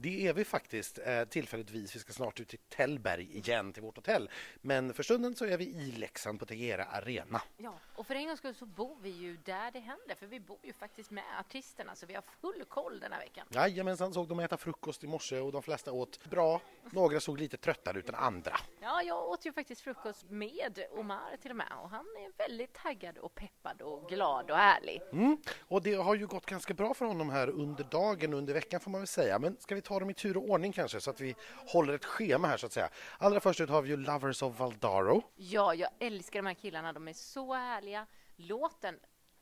det är vi faktiskt eh, tillfälligtvis. Vi ska snart ut till Tällberg igen till vårt hotell. Men för stunden så är vi i Leksand på Tegera Arena. Ja, och för en gångs skull så bor vi ju där det händer, för vi bor ju faktiskt med artisterna, så vi har full koll den här veckan. Jajamensan, såg dem äta frukost i morse och de flesta åt bra. Några såg lite tröttare ut än andra. Ja, jag åt ju faktiskt frukost med Omar till och med och han är väldigt taggad och peppad och glad och ärlig. Mm. Och det har ju gått ganska bra för honom här under dagen och under veckan får man väl säga. Men ska vi ta dem i tur och ordning kanske så att vi håller ett schema här så att säga. Allra först ut har vi ju Lovers of Valdaro. Ja, jag älskar de här killarna. De är så härliga. Låten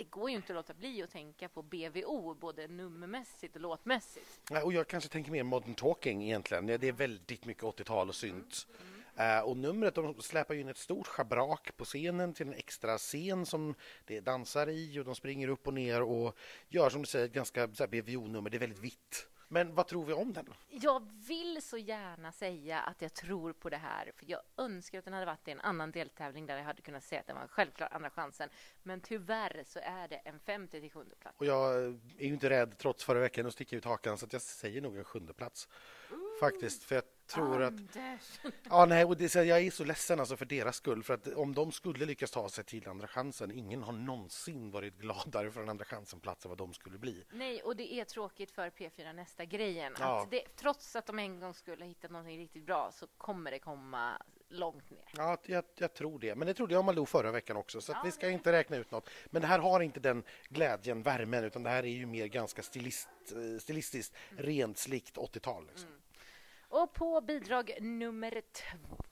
det går ju inte att låta bli att tänka på BVO, både nummermässigt och låtmässigt. Ja, och jag kanske tänker mer modern talking egentligen. Det är väldigt mycket 80-tal och synt. Mm. Uh, och numret, de släpar in ett stort schabrak på scenen till en extra scen som det är dansare i och de springer upp och ner och gör som du säger ett ganska BVO-nummer. Det är väldigt vitt. Men vad tror vi om den? Jag vill så gärna säga att jag tror på det här. För Jag önskar att den hade varit i en annan deltävling där jag hade kunnat säga att den var självklar andra chansen. Men tyvärr så är det en femte till sjunde plats. Och jag är ju inte rädd, trots förra veckan, att sticka ut hakan så att jag säger nog en sjunde plats. Faktiskt, för tror Anders. att... Ja, nej, och det, jag är så ledsen alltså för deras skull. För att om de skulle lyckas ta sig till Andra chansen, ingen har någonsin varit gladare för en Andra chansen-plats än vad de skulle bli. Nej, och det är tråkigt för P4 nästa grejen. Ja. Att det, trots att de en gång skulle ha hittat något riktigt bra så kommer det komma långt ner. Ja, jag, jag tror det. Men det trodde jag om Malou förra veckan också, så Ja, vi ska det- inte räkna ut något. Men det här har inte den glädjen, värmen, utan det här är ju mer ganska stilist, eh, stilistiskt rent slikt 80-tal. Liksom. Och på bidrag nummer två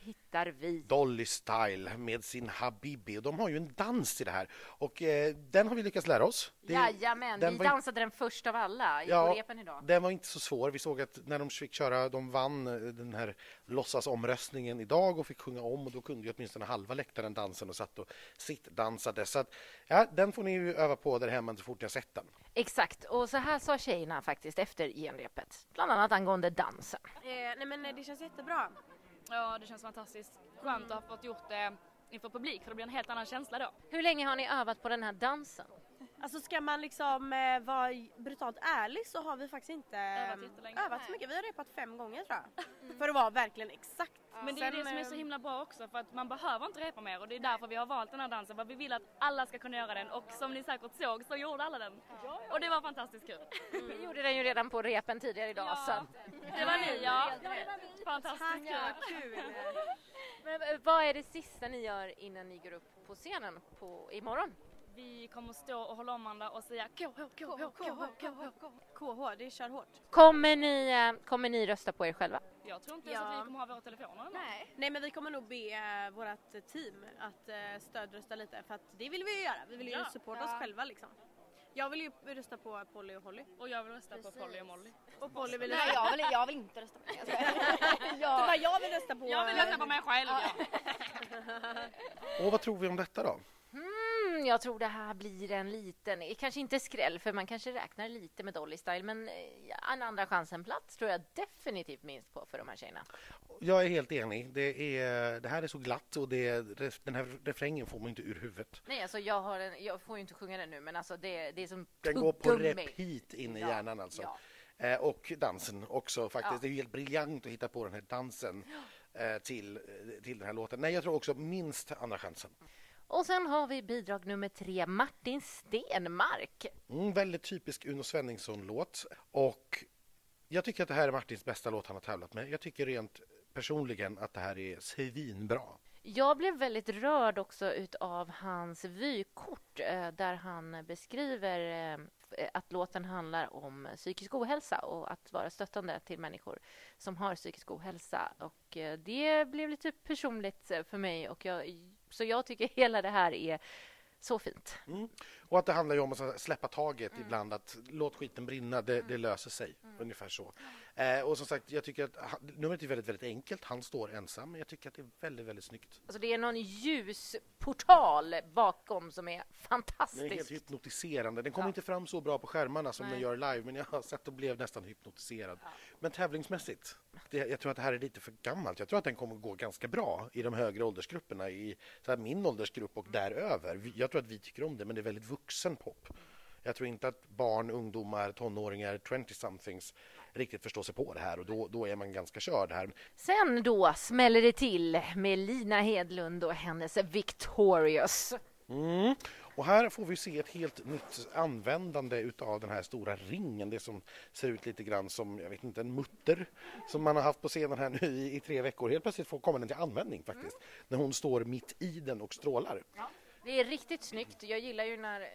hittar vi... Dolly Style med sin Habibi. De har ju en dans i det här och eh, den har vi lyckats lära oss. Det- Jajamän, den vi var in- dansade den först av alla i Ja, repen idag. Den var inte så svår. Vi såg att när de fick köra, de vann eh, den här låtsasomröstningen idag och fick sjunga om och då kunde ju åtminstone halva läktaren dansen och satt och sittdansade. Så att, ja, den får ni ju öva på där hemma så fort ni har sett den. Exakt, och så här sa tjejerna faktiskt efter genrepet. Bland annat angående dansen. Eh, nej men eh, det känns jättebra. Ja, det känns fantastiskt skönt att ha fått gjort det inför publik för det blir en helt annan känsla då. Hur länge har ni övat på den här dansen? Alltså ska man liksom eh, vara brutalt ärlig så har vi faktiskt inte Övat jättelänge. övat så mycket. Vi har repat fem gånger tror jag. För att vara verkligen exakt. Men det är Sen, det som är så eh, himla bra också för att man behöver inte repa mer och det är därför vi har valt den här dansen för vi vill att alla ska kunna göra den och som ni säkert såg så gjorde alla den. Och det var fantastiskt kul. Vi gjorde den ju redan på repen tidigare idag. Ja. Så. att- Det var ni ja. Fantastiskt Tack, kul. vad kul. Men eh, vad är det sista ni gör innan ni går upp på scenen på, imorgon? Vi kommer stå och hålla om varandra och säga KH, KH, KH, KH. KH, det kör hårt. Kommer ni, eh, kommer ni rösta på er själva? Jag tror inte ens att Ja. vi kommer ha våra telefoner eller något. Nej men vi kommer nog be eh, vårt team att eh, stödrösta lite för att det vill vi ju göra. Vi vill ju Ja. supporta oss själva liksom. Jag vill ju rösta på Polly och Holly. Och jag vill rösta på Polly och Molly. Och Polly vill Nej, jag vill, jag vill inte rösta på det. Du bara, jag vill rösta på... Jag vill rösta på mig själv ja. Och vad tror vi om detta då? Mm, jag tror det här blir en liten, eh, kanske inte skräll för man kanske räknar lite med Dolly Style men eh, en andra chansen-plats tror jag definitivt minst på för de här tjejerna. Jag är helt enig. Det, är, det här är så glatt och det, den här refrängen får man inte ur huvudet. Nej, alltså jag, har en, jag får ju inte sjunga den nu men alltså det, det är som Den går på repeat in i Ja, hjärnan alltså. ja. Eh, och dansen också faktiskt. Ja. Det är helt briljant att hitta på den här dansen eh, till, till den här låten. Nej, jag tror också minst andra chansen. Och sen har vi bidrag nummer tre, Martin Stenmark. Mm, väldigt typisk Uno Svenningsson-låt. Och jag tycker att det här är Martins bästa låt han har tävlat med. Jag tycker rent personligen att det här är svinbra. Jag blev väldigt rörd också utav hans vykort eh, där han beskriver eh, att låten handlar om psykisk ohälsa och att vara stöttande till människor som har psykisk ohälsa. Och eh, det blev lite personligt för mig och jag, så jag tycker hela det här är så fint. Mm. Och att det handlar ju om att släppa taget ibland, att låt skiten brinna, det, det löser sig. Ungefär så. Eh, och som sagt, jag tycker att numret är väldigt, väldigt enkelt. Han står ensam, men jag tycker att det är väldigt, väldigt snyggt. Alltså det är någon ljusportal bakom som är Den är helt fantastisk. hypnotiserande. Den kommer Ja. inte fram så bra på skärmarna som Nej. den gör live, men jag har sett och blev nästan hypnotiserad. Men tävlingsmässigt, det, jag tror att det här är lite för gammalt. Jag tror att den kommer gå ganska bra i de högre åldersgrupperna, i så här, min åldersgrupp och däröver. Vi- Jag tror att vi tycker om det, men det är väldigt vuxen pop. Jag tror inte att barn, ungdomar, tonåringar, 20-somethings riktigt förstå sig på det här och då, då är man ganska körd här. Sen då smäller det till med Lina Hedlund och hennes Victorious. Mm. Och här får vi se ett helt nytt användande utav den här stora ringen, det som ser ut lite grann som, jag vet inte, en mutter som man har haft på scenen här nu i, i tre veckor. Helt plötsligt får komma den till användning faktiskt, mm. när hon står mitt i den och strålar. Ja. Det är riktigt snyggt. Jag gillar ju när eh,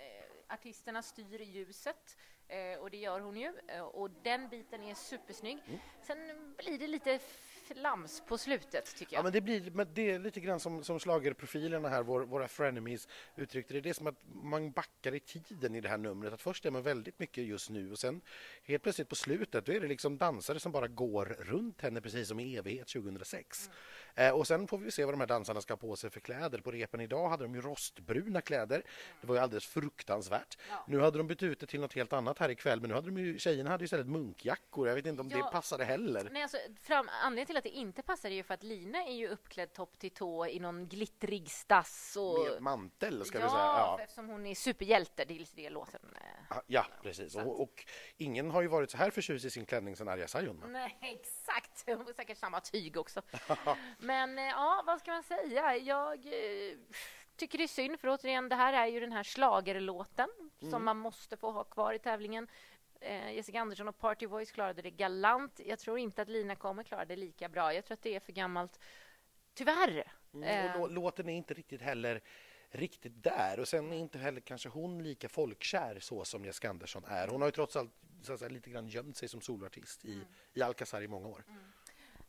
artisterna styr ljuset eh, och det gör hon ju eh, och den biten är supersnygg. Mm. Sen blir det lite flams på slutet, tycker jag. Ja, men det, blir, men det är lite grann som, som slagerprofilerna här, vår, våra frenemies uttryckte det. Det är som att man backar i tiden i det här numret. Att först är man väldigt mycket just nu och sen helt plötsligt på slutet då är det liksom dansare som bara går runt henne precis som i evighet 2006. Mm. Eh, och sen får vi se vad de här dansarna ska ha på sig för kläder. På repen idag hade de ju rostbruna kläder. Det var ju alldeles fruktansvärt. Ja. Nu hade de bytt ut det till något helt annat här ikväll, men nu hade de ju, tjejerna hade ju istället munkjackor. Jag vet inte om ja. det passade heller. Nej, alltså, fram, anledningen till att det inte passar är ju för att Lina är ju uppklädd topp till tå i någon glittrig stass. Och... Med mantel, ska ja, vi säga. Ja, eftersom hon är superhjälte. Det är det låten. Eh, ja, precis. Och, och, ingen har ju varit så här förtjust i sin klänning som Arja Saijonmaa. Nej, exakt. Hon får säkert samma tyg också. Men eh, ja, vad ska man säga? Jag eh, tycker det är synd, för återigen, det här är ju den här slagerlåten mm. som man måste få ha kvar i tävlingen. Eh, Jessica Andersson och Party Voice klarade det galant. Jag tror inte att Lina kommer klara det lika bra. Jag tror att det är för gammalt. Tyvärr. Mm, och låten är inte riktigt heller riktigt där. Och sen är inte heller kanske hon lika folkkär så som Jessica Andersson är. Hon har ju trots allt så säga, lite grann gömt sig som solartist i, mm. i Alcazar i många år. Mm.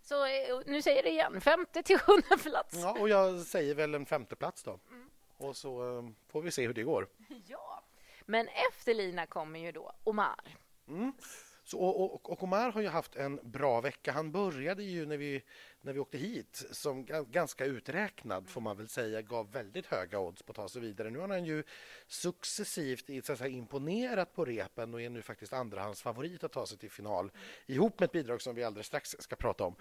Så eh, nu säger det igen, femte till sjunde plats. Ja, och jag säger väl en femte plats då. Mm. Och så um, får vi se hur det går. Ja, men efter Lina kommer ju då Omar. Mm. Så, och, och, och, Omar har ju haft en bra vecka. Han började ju när vi, när vi åkte hit som ganska uträknad, får man väl säga. Gav väldigt höga odds på att ta sig vidare. Nu har han ju successivt så säga, imponerat på repen och är nu faktiskt andrahandsfavorit att ta sig till final ihop med ett bidrag som vi alldeles strax ska prata om.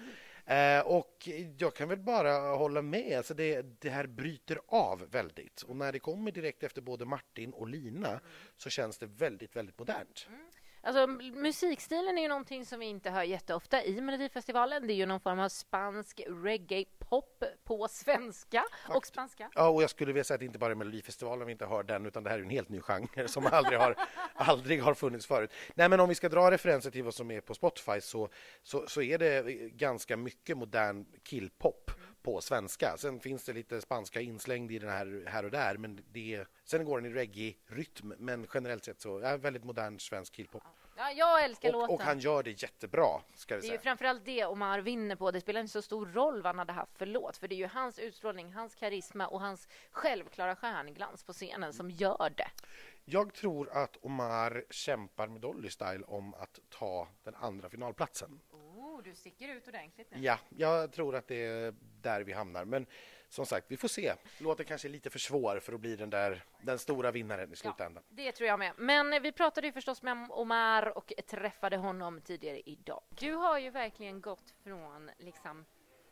Eh, och jag kan väl bara hålla med. Alltså det, det här bryter av väldigt. Och när det kommer direkt efter både Martin och Lina så känns det väldigt, väldigt modernt. Mm. Alltså, musikstilen är ju någonting som vi inte hör jätteofta i Melodifestivalen. Det är ju någon form av spansk reggae-pop på svenska Fakt. och spanska. Ja, och jag skulle vilja säga att det inte bara är Melodifestivalen vi inte hör den, utan det här är en helt ny genre som aldrig har, aldrig har funnits förut. Nej, men om vi ska dra referenser till vad som är på Spotify så, så, så är det ganska mycket modern killpop mm. På svenska. Sen finns det lite spanska inslängd i den här, här och där, men det, sen går den i reggae-rytm. Men generellt sett så är det väldigt modern svensk killpop. Ja, jag älskar och, låten. Och han gör det jättebra. Ska vi det är säga. ju framförallt det Omar vinner på. Det spelar inte så stor roll vad han hade haft för låt. För det är ju hans utstrålning, hans karisma och hans självklara stjärnglans på scenen som gör det. Jag tror att Omar kämpar med Dolly Style om att ta den andra finalplatsen. Oh, du sticker ut ordentligt nu. Ja, jag tror att det är där vi hamnar. Men som sagt, vi får se. Låten kanske är lite för svår för att bli den där den stora vinnaren i slutändan. Ja, det tror jag med. Men vi pratade ju förstås med Omar och träffade honom tidigare idag. Du har ju verkligen gått från liksom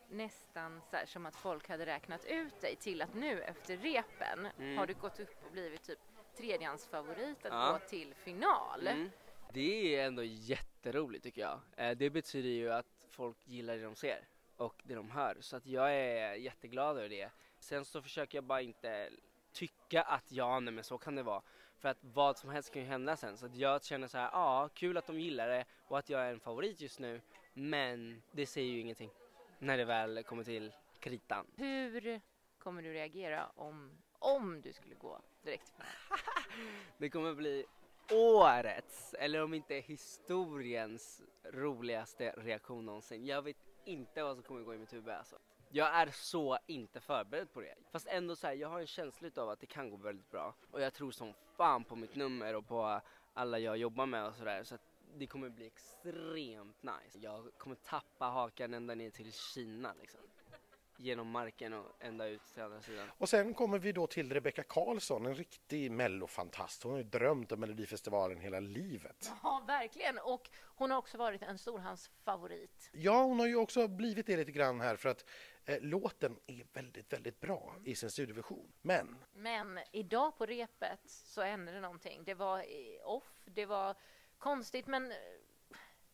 nästan så som att folk hade räknat ut dig till att nu efter repen mm. har du gått upp och blivit typ tredjehandsfavorit att ja. gå till final. Mm. Det är ändå jätteroligt tycker jag. Eh, det betyder ju att folk gillar det de ser och det de hör. Så att jag är jätteglad över det. Sen så försöker jag bara inte tycka att ja, nej men så kan det vara. För att vad som helst kan ju hända sen. Så att jag känner så här, ja, kul att de gillar det och att jag är en favorit just nu. Men det säger ju ingenting när det väl kommer till kritan. Hur kommer du reagera om, om du skulle gå direkt? det kommer bli årets, eller om inte historiens roligaste reaktion någonsin. Jag vet inte vad som kommer gå i mitt huvud alltså. Jag är så inte förberedd på det. Fast ändå så här, jag har en känsla av att det kan gå väldigt bra. Och jag tror som fan på mitt nummer och på alla jag jobbar med och sådär. Så att det kommer bli extremt nice. Jag kommer tappa hakan ända ner till Kina liksom genom marken och ända ut till andra sidan. Och sen kommer vi då till Rebecca Karlsson, en riktig mellofantast. Hon har ju drömt om Melodifestivalen hela livet. Ja, verkligen. Och hon har också varit en storhandsfavorit. Ja, hon har ju också blivit det lite grann här för att eh, låten är väldigt, väldigt bra i sin studioversion. Men... Men idag på repet så hände det någonting. Det var off, det var konstigt, men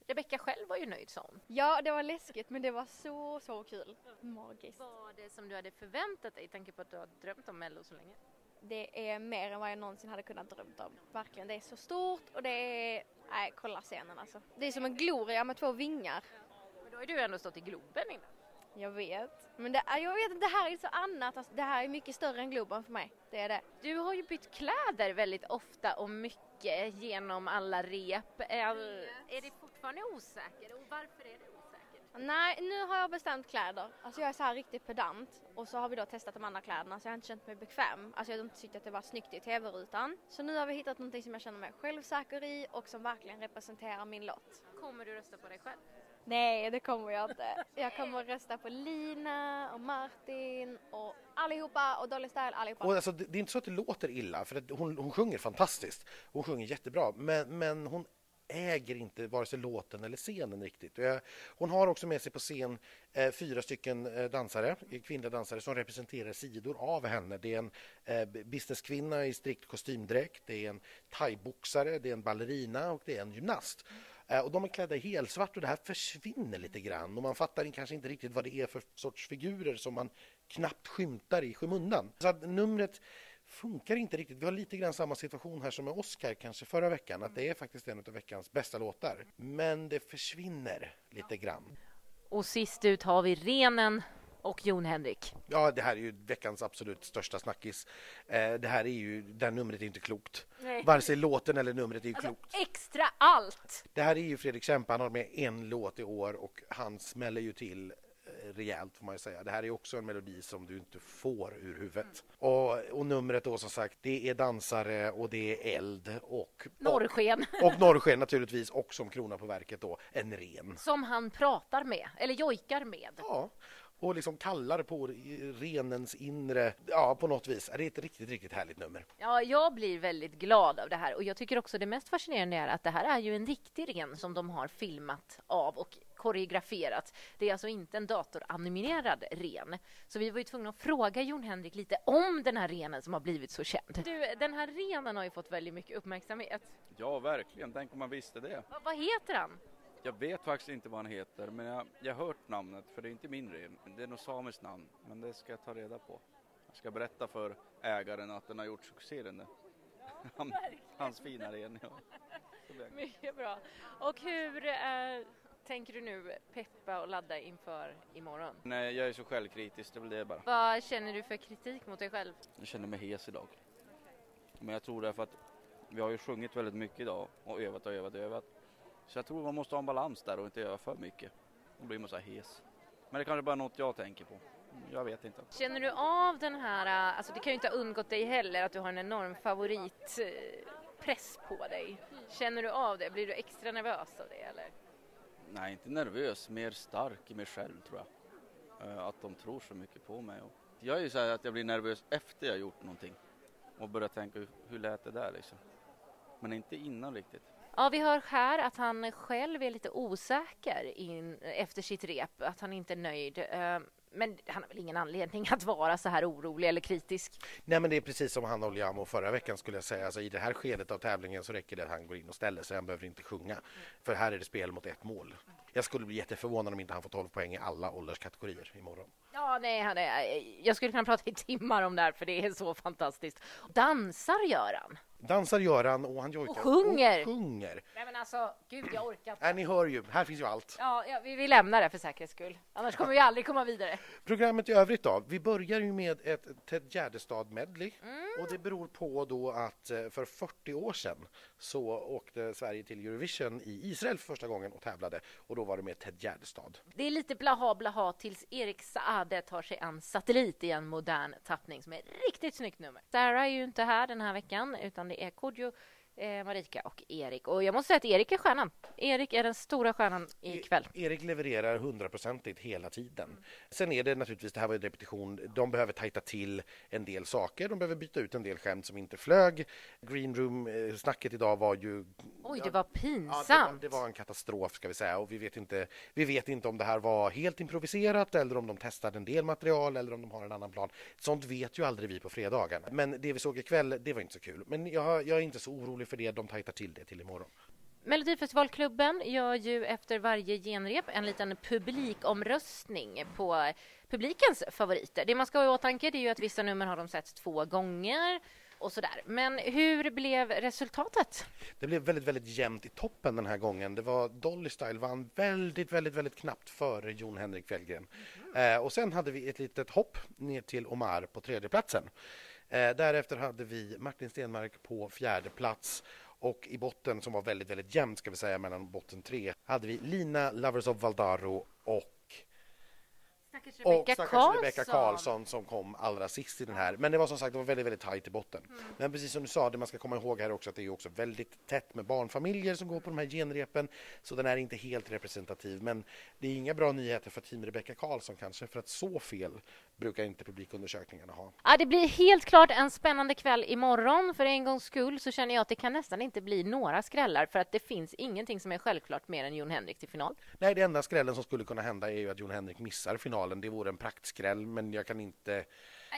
Rebecka själv var ju nöjd sa hon. Ja, det var läskigt men det var så, så kul. Magiskt. Var det som du hade förväntat dig? Tanke på att du har drömt om Mello så länge. Det är mer än vad jag någonsin hade kunnat drömt om. Verkligen, det är så stort och det är... Nej, kolla scenen alltså. Det är som en gloria med två vingar. Men då har ju du ändå stått i Globen innan. Jag vet. Men det, jag vet det här är så annat. Alltså, det här är mycket större än Globen för mig. Det är det. Du har ju bytt kläder väldigt ofta och mycket genom alla rep. Är, är det fortfarande osäker och varför är det osäkert? Nej, nu har jag bestämt kläder. Alltså jag är så här riktigt pedant och så har vi då testat de andra kläderna så jag har inte känt mig bekväm. Alltså jag har inte tyckt att det var snyggt i tv-rutan. Så nu har vi hittat någonting som jag känner mig självsäker i och som verkligen representerar min låt. Kommer du rösta på dig själv? Nej, det kommer jag inte. Jag kommer att rösta på Lina och Martin och allihopa och Dolly Style allihopa. Och alltså, det, är inte så att det låter illa, för att hon, hon sjunger fantastiskt. Hon sjunger jättebra, men, men hon äger inte vare sig låten eller scenen riktigt. Hon har också med sig på scen eh, fyra stycken eh, dansare, kvinnliga dansare som representerar sidor av henne. Det är en eh, businesskvinna i strikt kostymdräkt, det är en thaiboxare, det är en ballerina och det är en gymnast. Och de är klädda i helsvart och det här försvinner lite grann och man fattar kanske inte riktigt vad det är för sorts figurer som man knappt skymtar i skymundan. Så att numret funkar inte riktigt. Vi har lite grann samma situation här som med Oscar kanske förra veckan, att det är faktiskt en av veckans bästa låtar. Men det försvinner lite grann. Och sist ut har vi Renen och Jon Henrik. Ja, det här är ju veckans absolut största snackis. Eh, det här är ju, det här numret är inte klokt. Nej. Vare sig låten eller numret är ju klokt. Alltså, extra allt! Det här är ju Fredrik Kempe, han har med en låt i år och han smäller ju till rejält får man ju säga. Det här är också en melodi som du inte får ur huvudet. Och, och numret då som sagt, det är dansare och det är eld och Norrsken. Och, och norrsken naturligtvis och som krona på verket då en ren. Som han pratar med, eller jojkar med. Ja, och liksom kallar på renens inre. Ja, på något vis. Det är ett riktigt, riktigt härligt nummer. Ja, jag blir väldigt glad av det här och jag tycker också det mest fascinerande är att det här är ju en riktig ren som de har filmat av och koreograferat. Det är alltså inte en datoranimerad ren. Så vi var ju tvungna att fråga Jon Henrik lite om den här renen som har blivit så känd. Du, den här renen har ju fått väldigt mycket uppmärksamhet. Ja, verkligen. Tänk om man visste det. Va- vad heter han? Jag vet faktiskt inte vad han heter, men jag, jag har hört namnet, för det är inte min ren. Det är något samiskt namn, men det ska jag ta reda på. Jag ska berätta för ägaren att den har gjort succé den där. Han, hans fina ren, ja. Mycket bra. Och hur eh, tänker du nu peppa och ladda inför imorgon? Nej, jag är så självkritisk, det är väl det bara. Vad känner du för kritik mot dig själv? Jag känner mig hes idag. Men jag tror det är för att vi har ju sjungit väldigt mycket idag och övat och övat och övat. Så jag tror man måste ha en balans där och inte göra för mycket. Då blir man så här hes. Men det kanske bara är något jag tänker på. Jag vet inte. Känner du av den här, eh, alltså det kan ju inte ha undgått dig heller att du har en enorm favoritpress på dig. Känner du av det? Blir du extra nervös av det eller? Nej, inte nervös, mer stark i mig själv tror jag. Eh, att de tror så mycket på mig. Jag är ju så här att jag blir nervös efter jag gjort någonting och börjar tänka hur- hur lät det där liksom. Men inte innan riktigt. Ja, vi hör här att han själv är lite osäker in, efter sitt rep, att han inte är nöjd. Eh, Men han har väl ingen anledning att vara så här orolig eller kritisk. Nej, men det är precis som han Oliamo förra veckan skulle jag säga. Alltså, I det här skedet av tävlingen så räcker det att han går in och ställer sig. Han behöver inte sjunga. För här är det spel mot ett mål. Jag skulle bli jätteförvånad om inte han får 12 poäng i alla ålderskategorier imorgon. Ja, nej, han är, jag skulle kunna prata i timmar om det här för det är så fantastiskt. Dansar gör han. Dansar gör han och han jojkar. Och sjunger. Och sjunger. Nej, men alltså, gud, jag orkar inte. Äh, ni hör ju, här finns ju allt. Ja, ja vi, vi lämnar det för säkerhets skull. Annars kommer vi aldrig komma vidare. Programmet i övrigt då? Vi börjar ju med ett Ted Gärdestad-medley. Mm. Och det beror på då att eh, för 40 år sedan så åkte Sverige till Eurovision i Israel för första gången och tävlade. Och då var det med Ted Gärdestad. Det är lite blaha blaha tills Erik Saade tar sig an Satellit i en modern tappning som är ett riktigt snyggt nummer. Sarah är ju inte här den här veckan utan det är Kodjo, eh, Marika och Erik. Och jag måste säga att Erik är stjärnan. Erik är den stora stjärnan ikväll. E- Erik levererar hundraprocentigt hela tiden. Sen är det naturligtvis, det här var en repetition, de behöver tajta till en del saker. De behöver byta ut en del skämt som inte flög. Green room-snacket idag var ju... Oj, det var Ja, det, var, pinsamt. det var en katastrof ska vi säga och vi vet, inte, vi vet inte om det här var helt improviserat eller om de testade en del material eller om de har en annan plan. Sånt vet ju aldrig vi på fredagen. Men det vi såg ikväll, det var inte så kul. Men jag, jag är inte så orolig för det, de tajtar till det till imorgon. Melodifestivalklubben gör ju efter varje genrep en liten publikomröstning på publikens favoriter. Det man ska ha i åtanke är ju att vissa nummer har de sett två gånger och sådär. Men hur blev resultatet? Det blev väldigt, väldigt jämnt i toppen den här gången. Det var Dolly Style vann väldigt, väldigt, väldigt knappt före Jon Henrik Fjällgren. Mm. Eh, och sen hade vi ett litet hopp ner till Omar på tredje platsen. Eh, därefter hade vi Martin Stenmark på fjärde plats. Och i botten, som var väldigt, väldigt jämnt ska vi säga, mellan botten tre, hade vi Lina Lovers of Valdaro och Stackars Rebecca Karlsson. Rebecca Karlsson som kom allra sist i den här. Men det var som sagt det var väldigt, väldigt tajt i botten. Mm. Men precis som du sa, det man ska komma ihåg här också att det är också väldigt tätt med barnfamiljer som går på de här genrepen. Så den är inte helt representativ. Men det är inga bra nyheter för team Rebecca Karlsson kanske, för att så fel brukar inte publikundersökningarna ha. Ja, det blir helt klart en spännande kväll imorgon. För en gångs skull så känner jag att det kan nästan inte bli några skrällar för att det finns ingenting som är självklart mer än Jon Henrik till final. Nej, det enda skrällen som skulle kunna hända är ju att Jon Henrik missar finalen. Det vore en praktskräll, men jag kan inte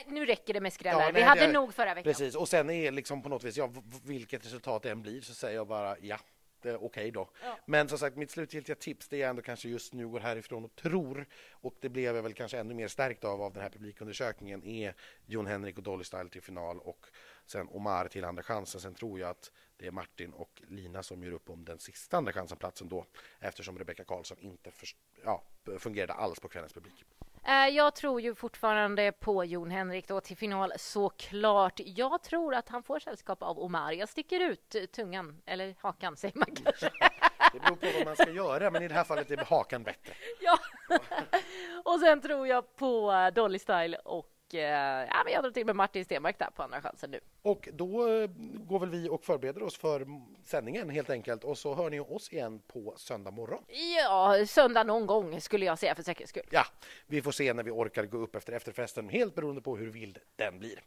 nu räcker det med skrällar. Ja, nej, Vi hade det, nog förra veckan. Precis, och sen är liksom på något vis, ja, vilket resultat det än blir så säger jag bara ja, okej okay då. Ja. Men som sagt, mitt slutgiltiga tips det är ändå kanske just nu går härifrån och tror och det blev jag väl kanske ännu mer stärkt av av den här publikundersökningen är Jon Henrik och Dolly Style till final och sen Omar till andra chansen. Sen tror jag att det är Martin och Lina som gör upp om den sista andra chansen-platsen då eftersom Rebecca Karlsson inte för, ja, fungerade alls på kvällens publik. Eh, jag tror ju fortfarande på Jon Henrik då till final såklart. Jag tror att han får sällskap av Omar. Jag sticker ut tungan, eller hakan säger man kanske. Det beror på vad man ska göra, men i det här fallet är hakan bättre. Ja, och sen tror jag på Dolly Style och Eh, ja, men jag drar till med Martin Stenmark där på andra chansen nu. Och då eh, går väl vi och förbereder oss för sändningen helt enkelt och så hör ni oss igen på söndag morgon. Ja, söndag någon gång skulle jag säga för säkerhets skull. Ja, vi får se när vi orkar gå upp efter efterfesten helt beroende på hur vild den blir.